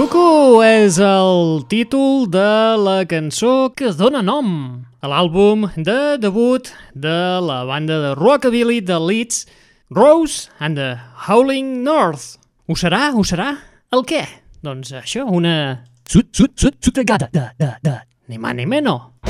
és el títol de la cançó que dona nom a l'àlbum de debut de la banda de rockabilly de Leeds, Rose and the Howling North. Ho serà? Ho serà? El què? Doncs això, una... Sut, sut, sut, sutregada de, de, de... Ni mà ni menys.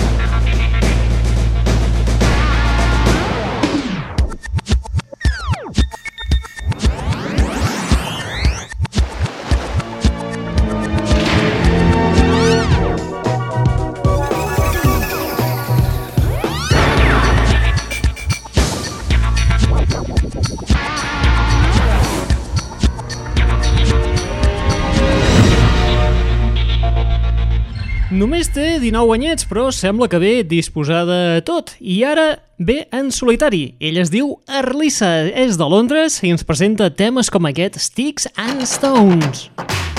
Només té 19 anyets, però sembla que ve disposada a tot. I ara ve en solitari. Ell es diu Arlissa, és de Londres i ens presenta temes com aquest Sticks and Stones. sticks and stones.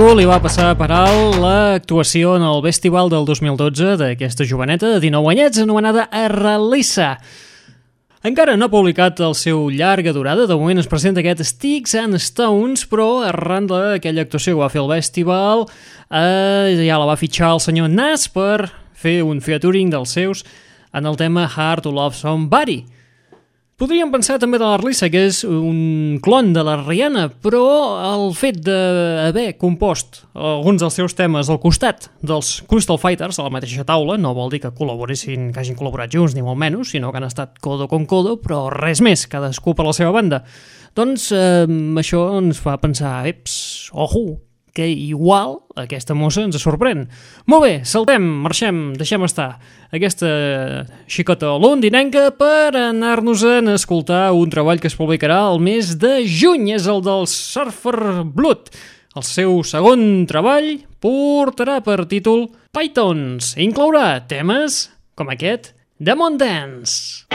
Ningú li va passar per alt l'actuació en el festival del 2012 d'aquesta joveneta de 19 anyets anomenada Arrelissa. Encara no ha publicat el seu llarga durada, de moment es presenta aquest Sticks and Stones, però arran d'aquella actuació que va fer el festival eh, ja la va fitxar el senyor Nas per fer un featuring dels seus en el tema Hard to Love Somebody. Podríem pensar també de l'Arlissa, que és un clon de la Rihanna, però el fet d'haver compost alguns dels seus temes al costat dels Crystal Fighters a la mateixa taula no vol dir que col·laboressin, que hagin col·laborat junts, ni molt menys, sinó que han estat codo con codo, però res més, cadascú per la seva banda. Doncs eh, això ens fa pensar, eps, ojo, que igual aquesta mossa ens sorprèn. Molt bé, saltem, marxem, deixem estar aquesta xicota londinenca per anar-nos a escoltar un treball que es publicarà el mes de juny, és el del Surfer Blood. El seu segon treball portarà per títol Pythons i inclourà temes com aquest Demon Dance.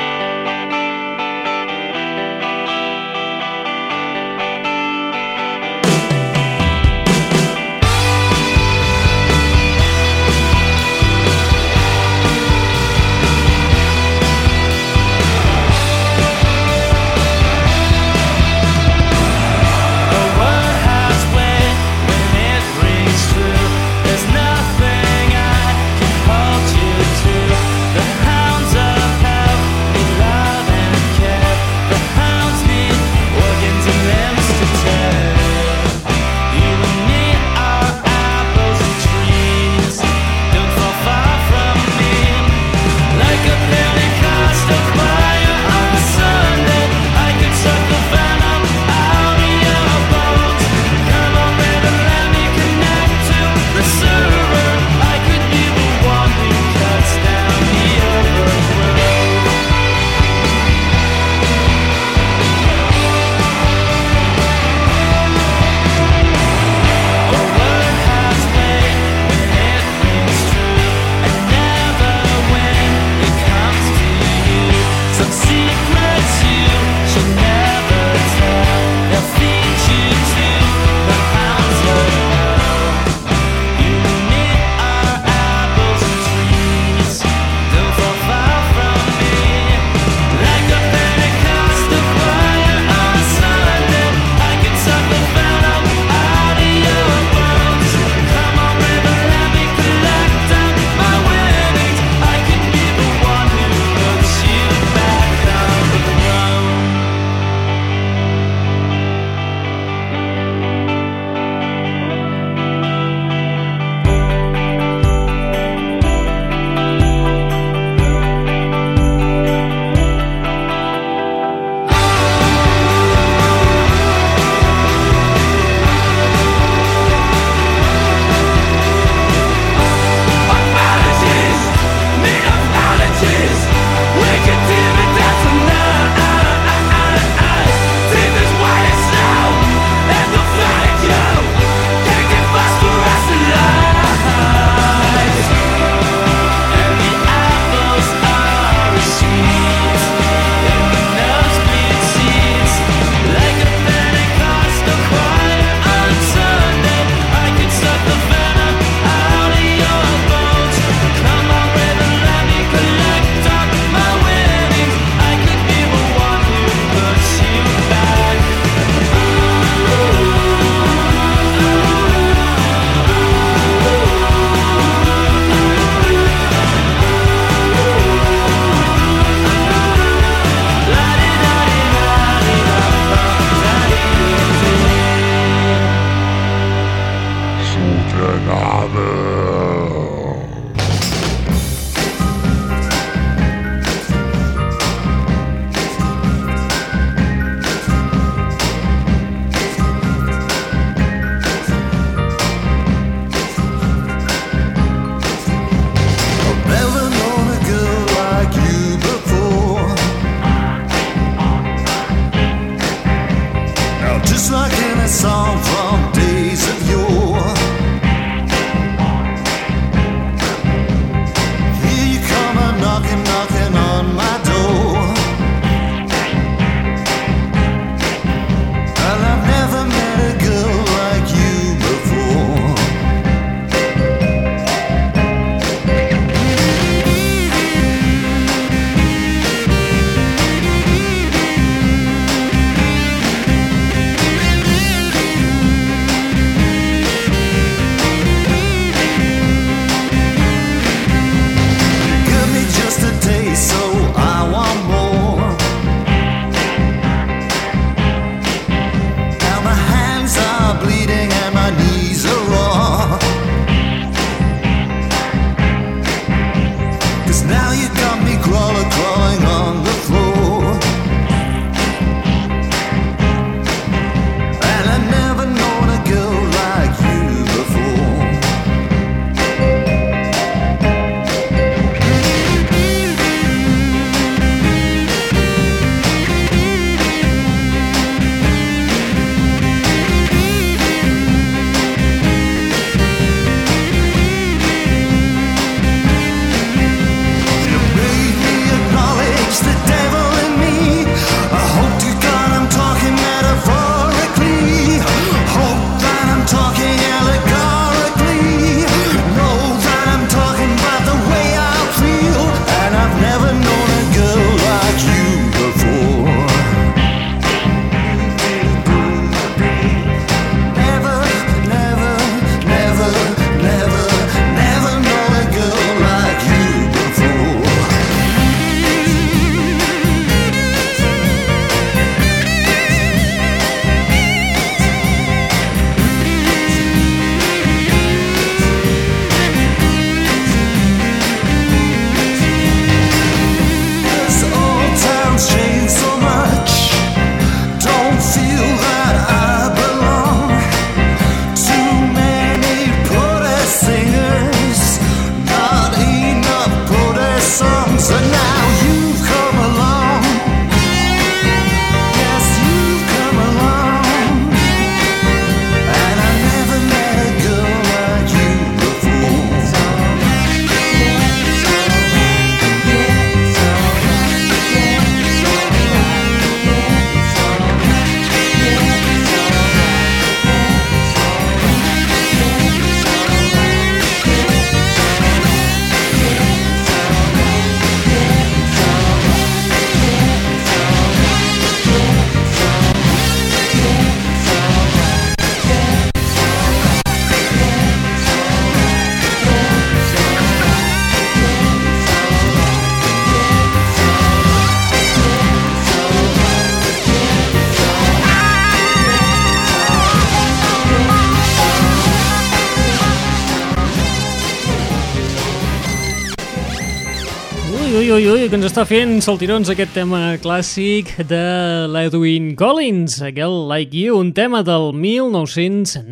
Que ens està fent saltirons aquest tema clàssic de l'Edwin Collins, aquell Like You, un tema del 1994.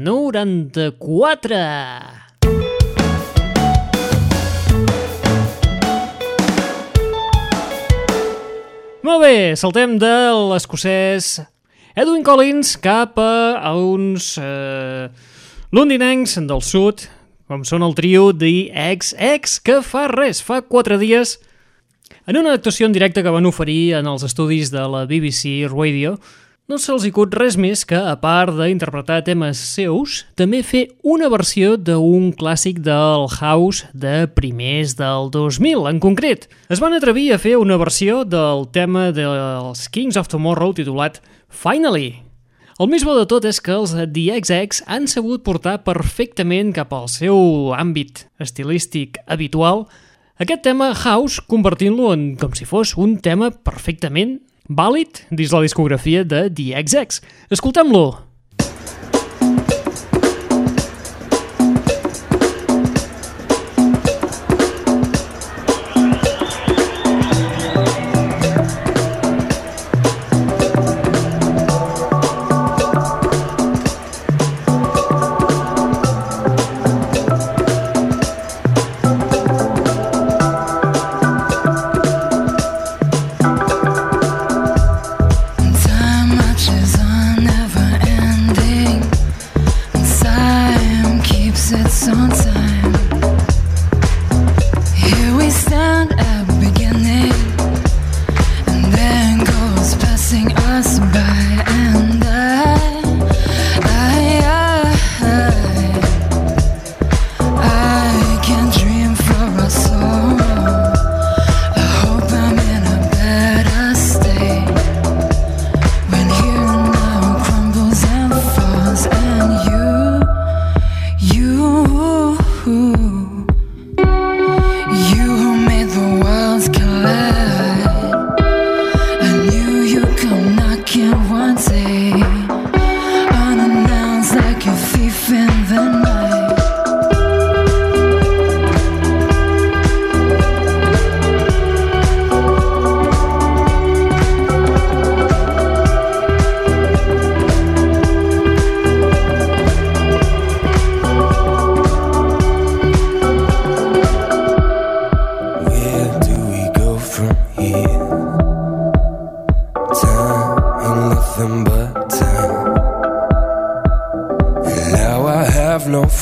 Molt bé, saltem de l'escocès Edwin Collins cap a, uns eh, londinencs del sud, com són el trio The XX, que fa res, fa quatre dies en una actuació en directe que van oferir en els estudis de la BBC Radio, no se'ls cut res més que, a part d'interpretar temes seus, també fer una versió d'un clàssic del house de primers del 2000. En concret, es van atrevir a fer una versió del tema dels Kings of Tomorrow titulat Finally. El més bo de tot és que els The XX han sabut portar perfectament cap al seu àmbit estilístic habitual aquest tema House convertint-lo en com si fos un tema perfectament vàlid dins la discografia de The XX. Escoltem-lo!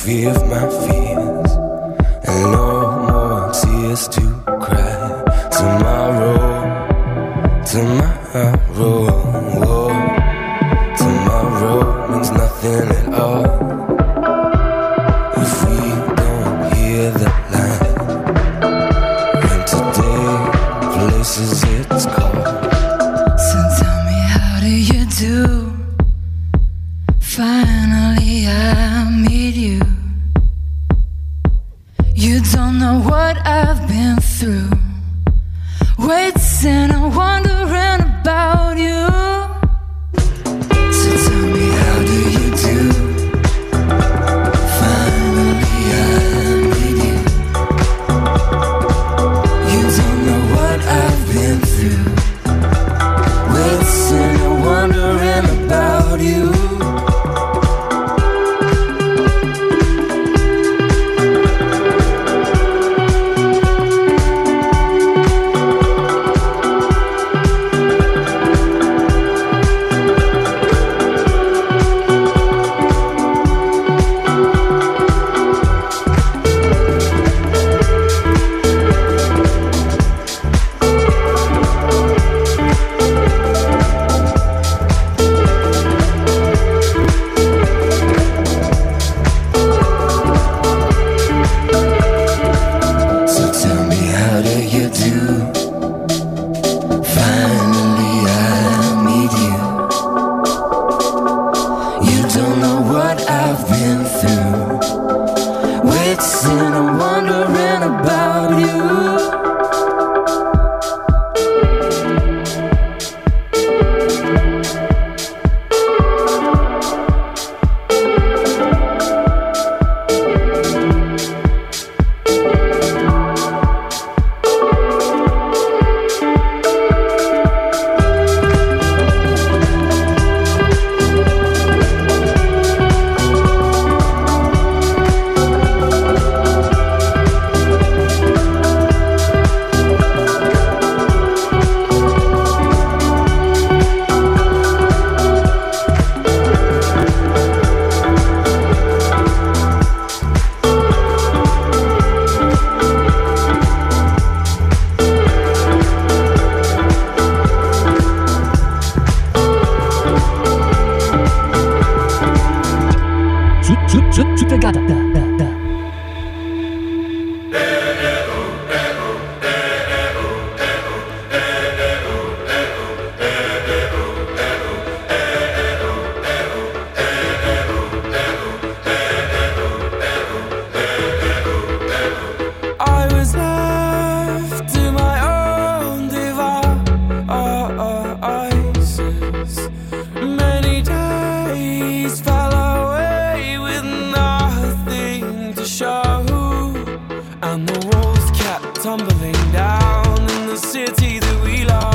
fear my feet. walls kept tumbling down in the city that we love.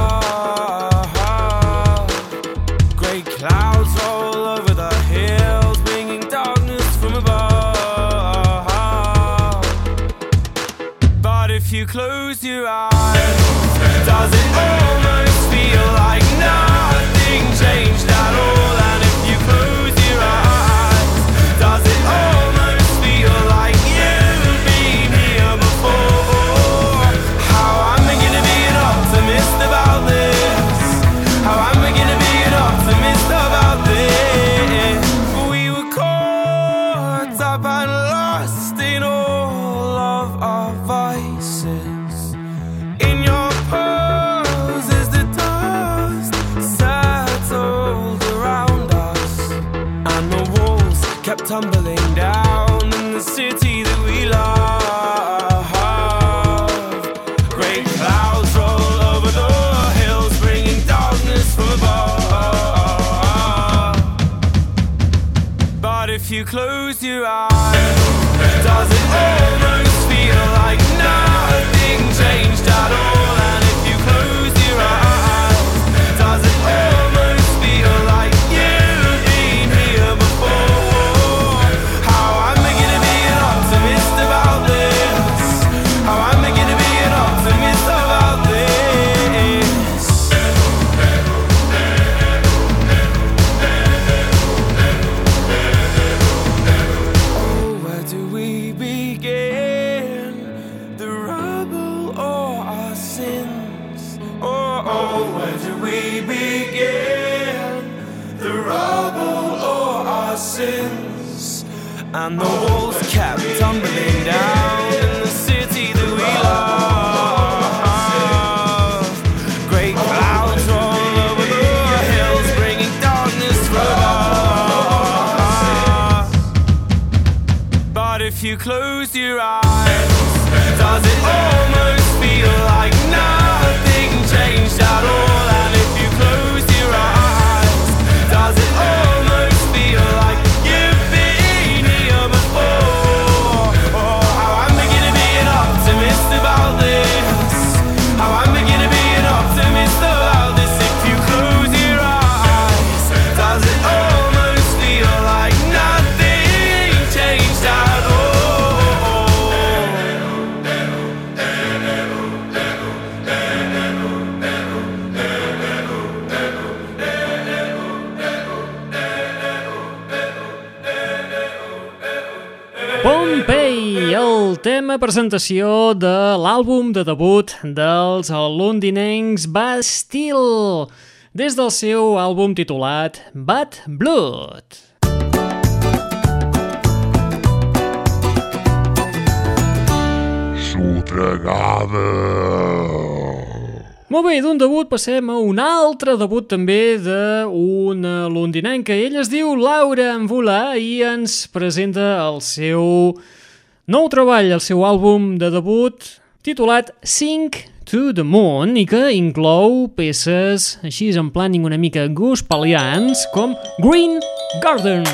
began the rubble or our sins. Oh, oh, where do we begin the rubble or our sins? And the walls kept tumbling down. You close your eyes, tema presentació de l'àlbum de debut dels londinencs Bastille, des del seu àlbum titulat Bad Blood. Molt bé, d'un debut passem a un altre debut també d'una londinenca. Ella es diu Laura Mvula i ens presenta el seu nou treball, el seu àlbum de debut titulat Sink to the Moon i que inclou peces així en planning una mica gospelians com Green Garden.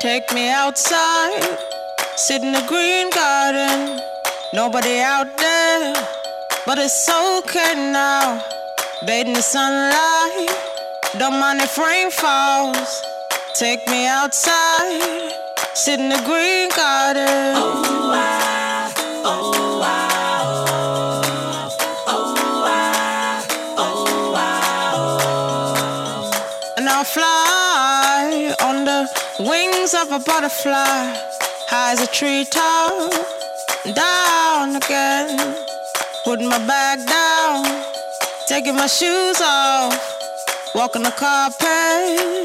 Take me outside, sit in the green garden. Nobody out there, but it's okay now. Bathe in the sunlight, don't mind if rain falls. Take me outside, sit in the green garden. Oh, I, oh, I, oh, I, oh, oh. And I'll fly on the wings of a butterfly, high as a treetop, down again. Putting my bag down, taking my shoes off, walking the carpet,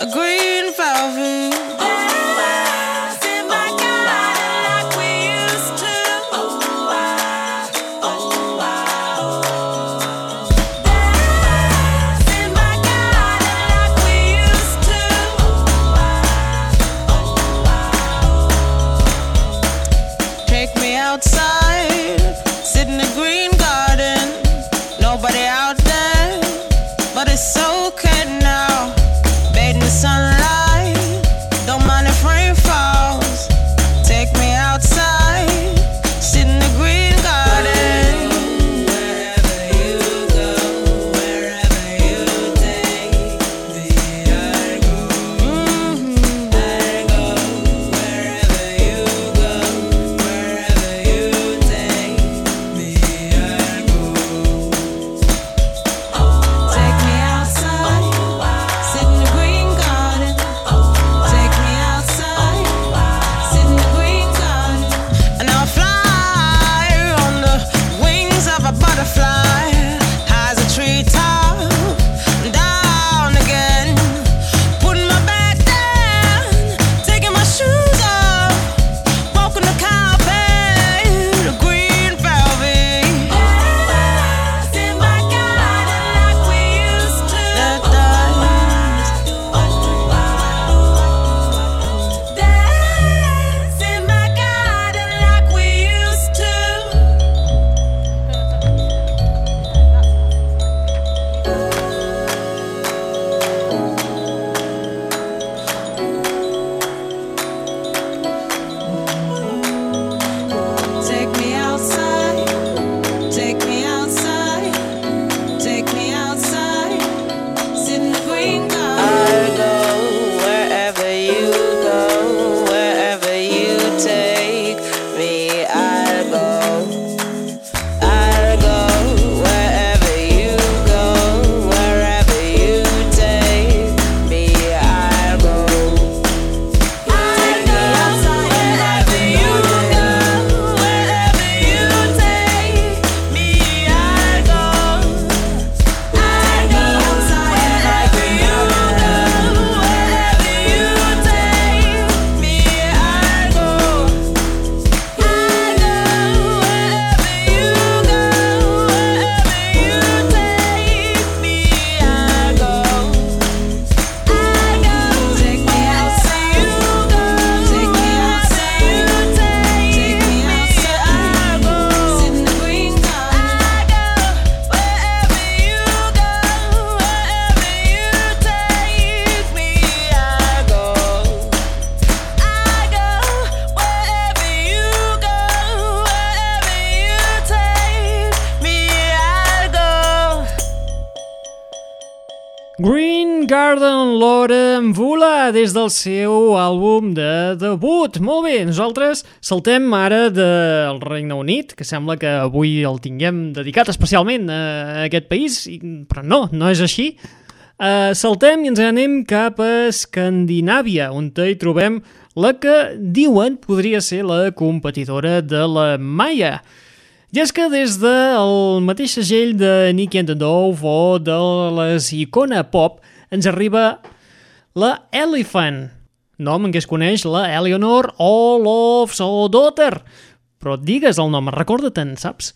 a green velvet. Des del seu àlbum de debut. Molt bé, nosaltres saltem ara del Regne Unit, que sembla que avui el tinguem dedicat especialment a aquest país, però no, no és així. Uh, saltem i ens anem cap a Escandinàvia, on hi trobem la que diuen podria ser la competidora de la Maya. I és que des del mateix segell de Nicky and the Dove o de les Icona Pop ens arriba la Elephant, nom en què es coneix la Eleanor Olofsdottir. Però digues el nom, recorda-te'n, saps?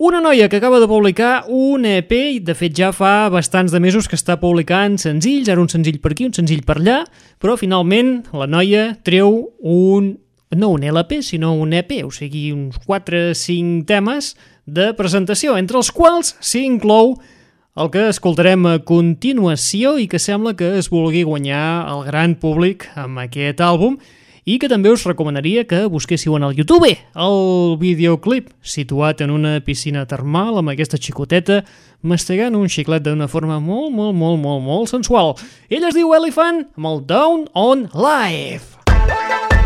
Una noia que acaba de publicar un EP i de fet ja fa bastants de mesos que està publicant senzills, ara un senzill per aquí, un senzill per allà, però finalment la noia treu un no un LP, sinó un EP, o sigui, uns 4-5 temes de presentació, entre els quals s'hi inclou el que escoltarem a continuació i que sembla que es vulgui guanyar el gran públic amb aquest àlbum i que també us recomanaria que busquéssiu en el YouTube el videoclip situat en una piscina termal amb aquesta xicoteta mastegant un xiclet d'una forma molt, molt, molt, molt, molt sensual. Ell es diu Elephant amb el Down on Life.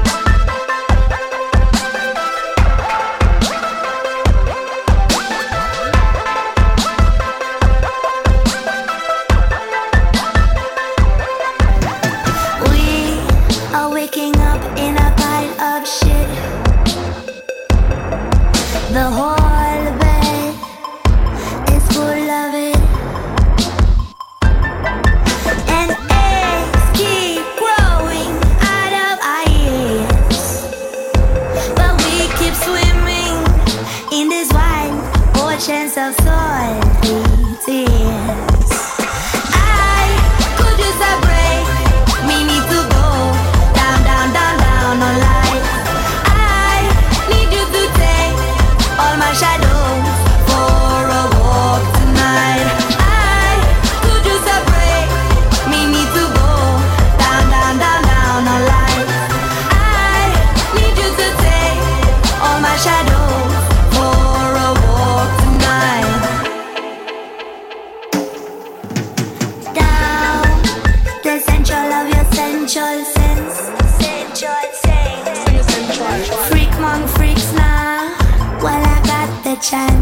sunshine.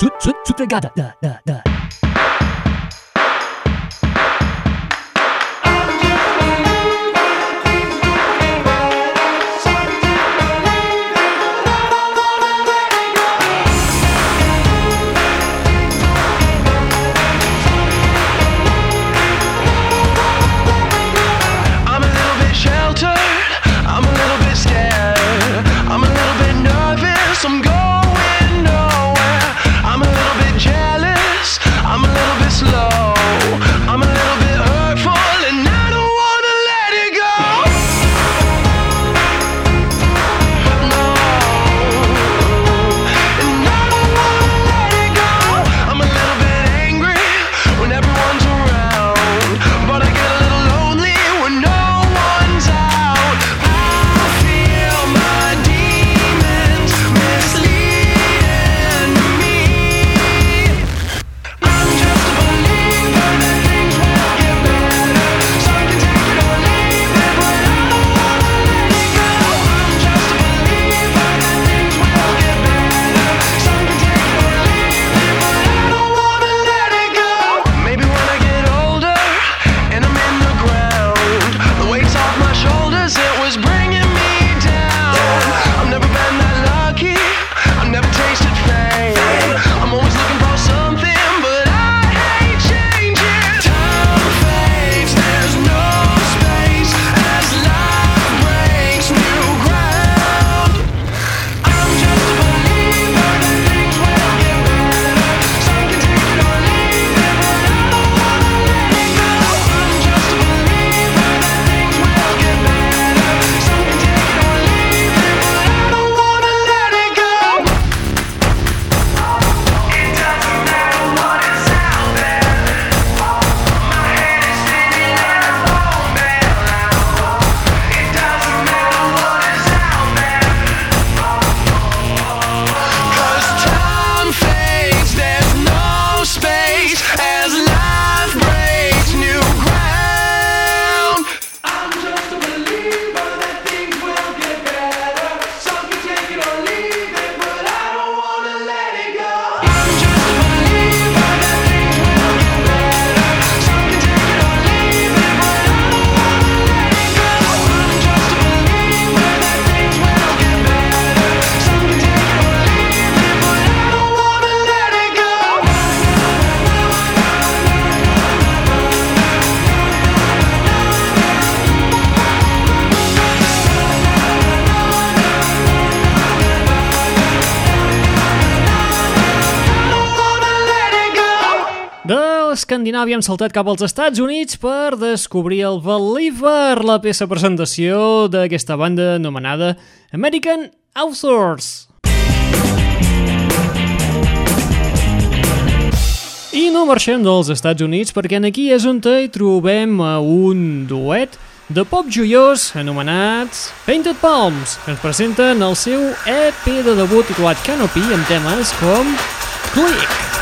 Sut, sut, sut, sutagada. Da, da, da. d'Escandinàvia hem saltat cap als Estats Units per descobrir el Believer, la peça presentació d'aquesta banda anomenada American Authors. I no marxem dels Estats Units perquè en aquí és on hi trobem un duet de pop joiós anomenats Painted Palms, que ens presenten el seu EP de debut titulat Canopy amb temes com Click.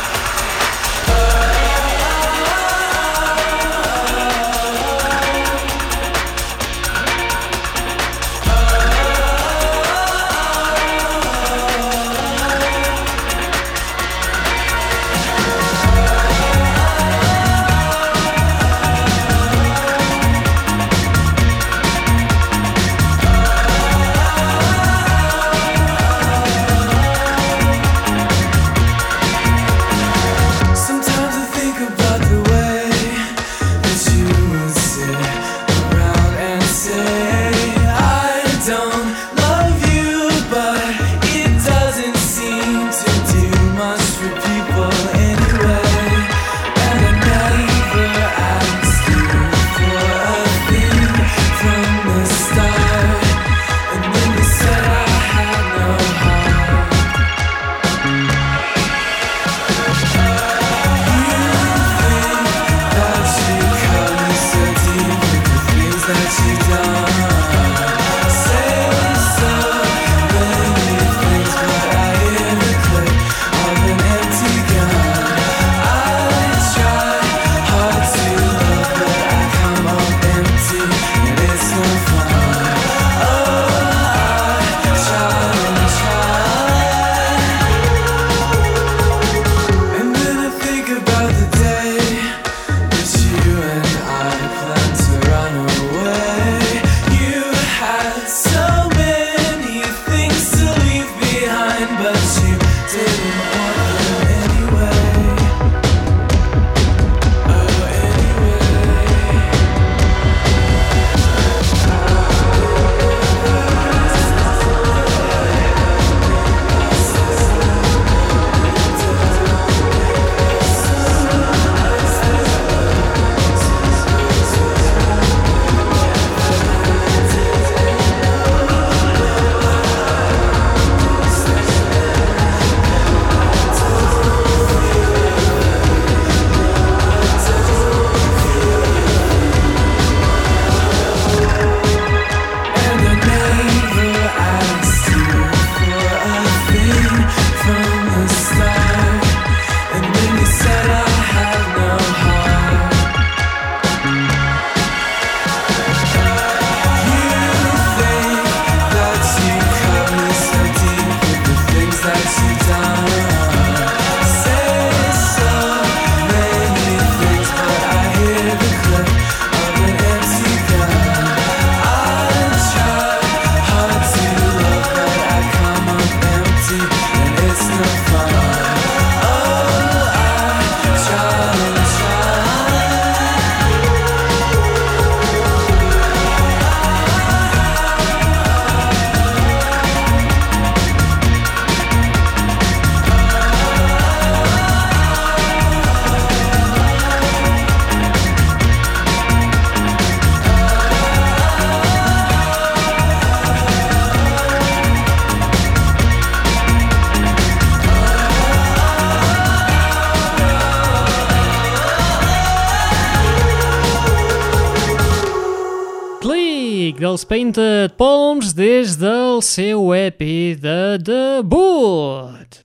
Painted Palms des del seu EP de debut.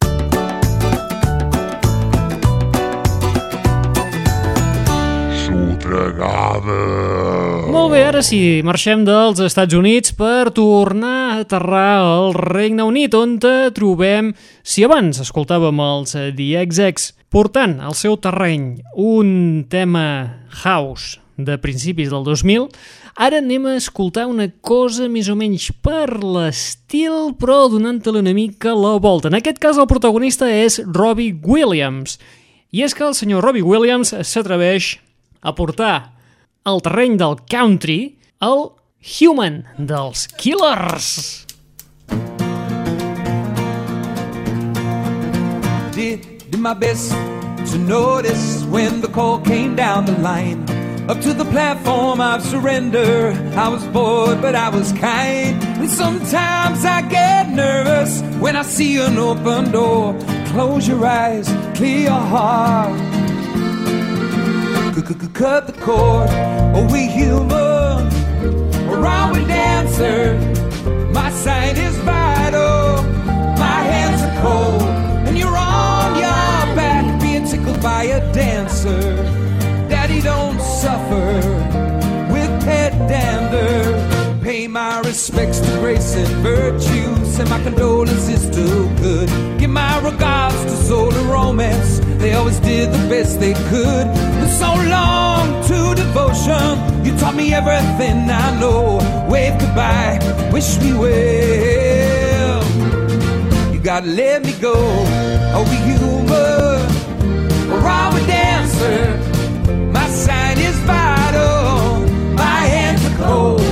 Sotregada. Molt bé, ara sí, marxem dels Estats Units per tornar a aterrar al Regne Unit, on te trobem, si abans escoltàvem els eh, The XX portant al seu terreny un tema house de principis del 2000, ara anem a escoltar una cosa més o menys per l'estil, però donant-te una mica la volta. En aquest cas el protagonista és Robbie Williams, i és que el senyor Robbie Williams s'atreveix a portar al terreny del country el Human dels Killers. Did, did my best, to notice when the call came down the line. Up to the platform of surrender. I was bored, but I was kind. And sometimes I get nervous when I see an open door. Close your eyes, clear your heart. Cut the cord. Are we human? Or are we dancer? My sight is vital. My hands are cold. And you're on your back being tickled by a dancer. With pet dander. Pay my respects to grace and virtue. Send my condolences to good. Give my regards to soul and romance. They always did the best they could. And so long to devotion. You taught me everything I know. Wave goodbye, wish me well. You gotta let me go. Are we human? Or are we dancer? My sign is cold.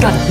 Sud,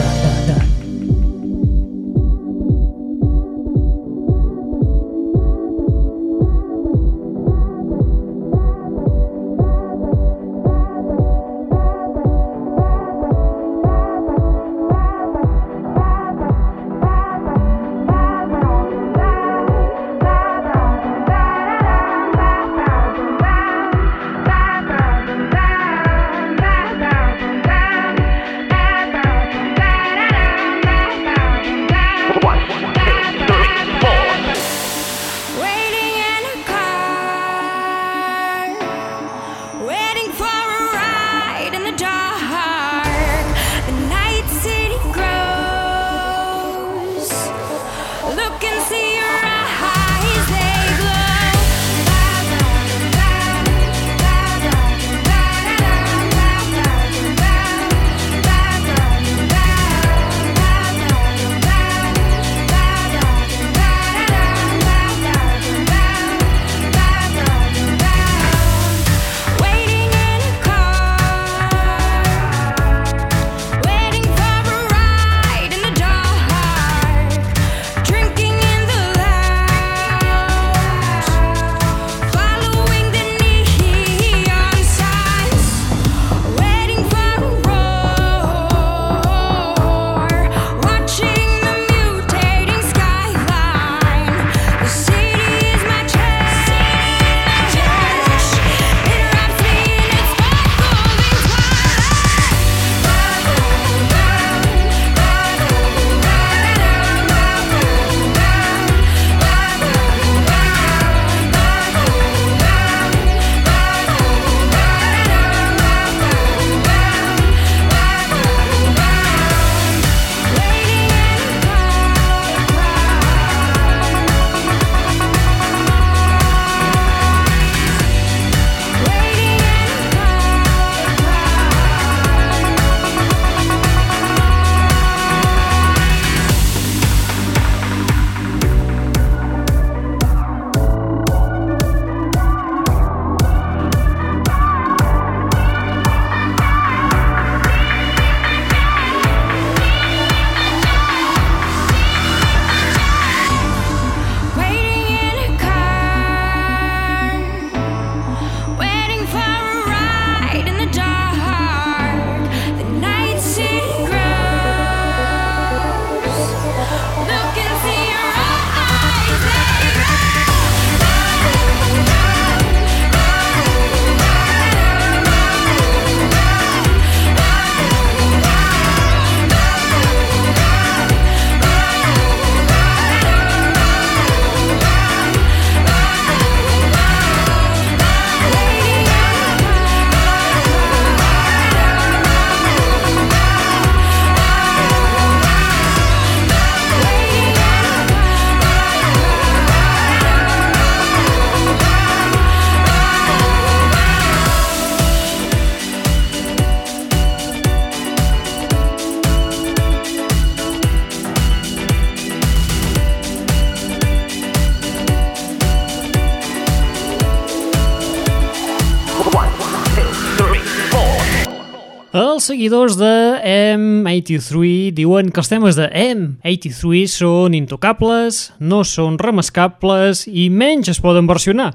els seguidors de M83 diuen que els temes de M83 són intocables, no són remascables i menys es poden versionar.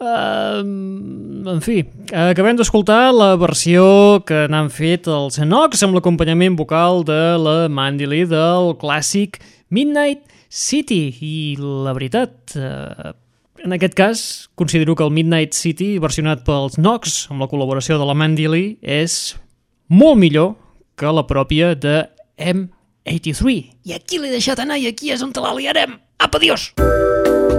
Uh, en fi, acabem d'escoltar la versió que n'han fet els Enox amb l'acompanyament vocal de la Mandy Lee del clàssic Midnight City i la veritat, uh, en aquest cas considero que el Midnight City versionat pels Nox amb la col·laboració de la Mandy Lee és molt millor que la pròpia de M83 i aquí l'he deixat anar i aquí és on te la liarem apa, adiós! Molt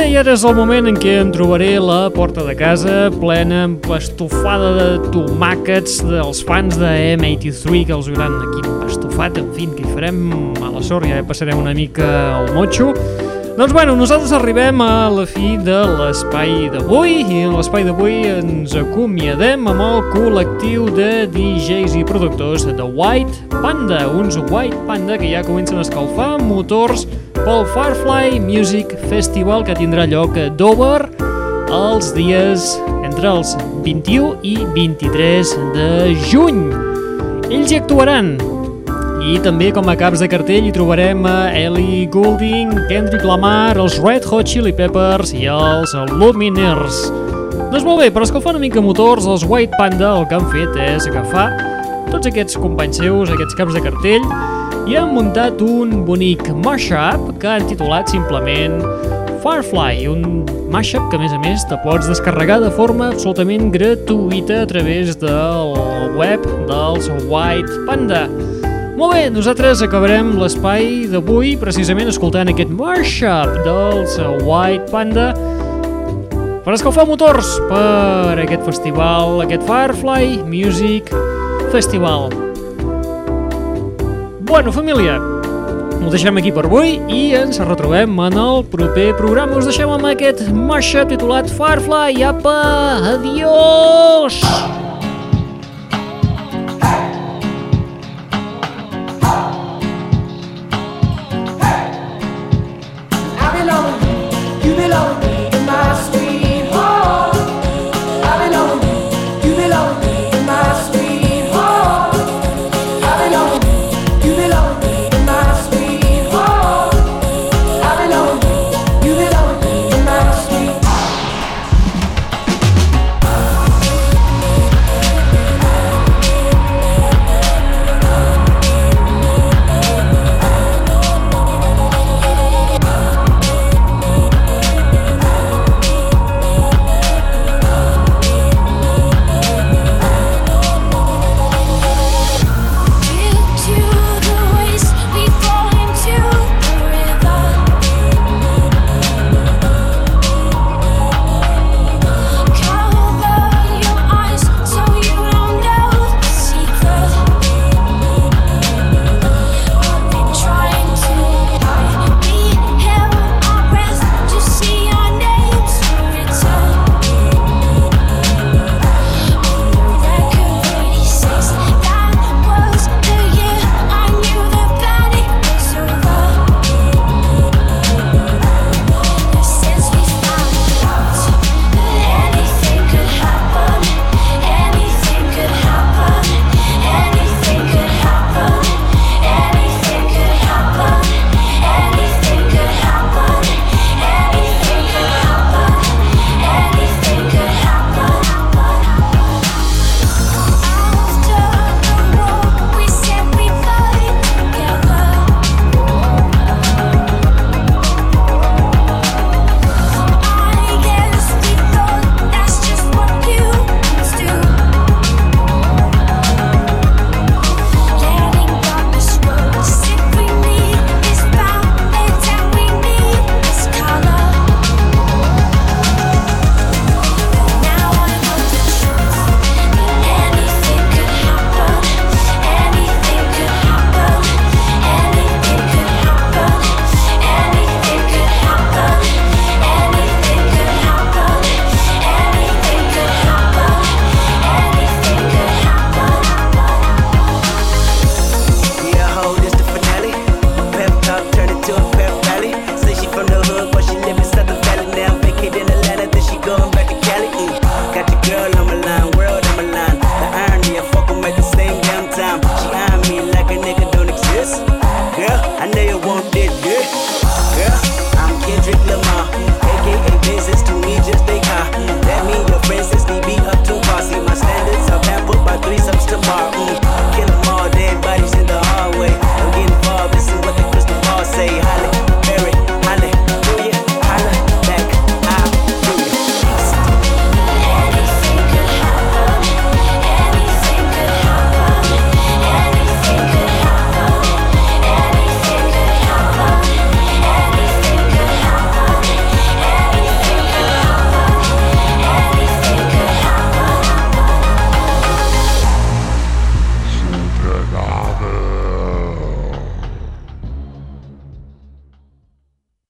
bé, i ara és el moment en què em trobaré la porta de casa plena amb estofada de tomàquets dels fans de M83 que els hauran aquí estofat, en fi, que hi farem a la sort, ja passarem una mica al motxo. Doncs bueno, nosaltres arribem a la fi de l'espai d'avui i en l'espai d'avui ens acomiadem amb el col·lectiu de DJs i productors de White Panda, uns White Panda que ja comencen a escalfar motors pel Firefly Music Festival que tindrà lloc a Dover els dies entre els 21 i 23 de juny. Ells hi actuaran i també com a caps de cartell hi trobarem a Ellie Goulding, Kendrick Lamar, els Red Hot Chili Peppers i els Lumineers. Doncs molt bé, per escalfar una mica motors, els White Panda el que han fet és agafar tots aquests companys seus, aquests caps de cartell, i han muntat un bonic mashup que han titulat simplement Firefly, un mashup que a més a més te pots descarregar de forma absolutament gratuïta a través del web dels White Panda. Molt bé, nosaltres acabarem l'espai d'avui precisament escoltant aquest mashup dels White Panda per escalfar motors per aquest festival, aquest Firefly Music Festival. Bueno, família, ho deixem aquí per avui i ens retrobem en el proper programa. Us deixem amb aquest mashup titulat Firefly. Apa, adiós! I love.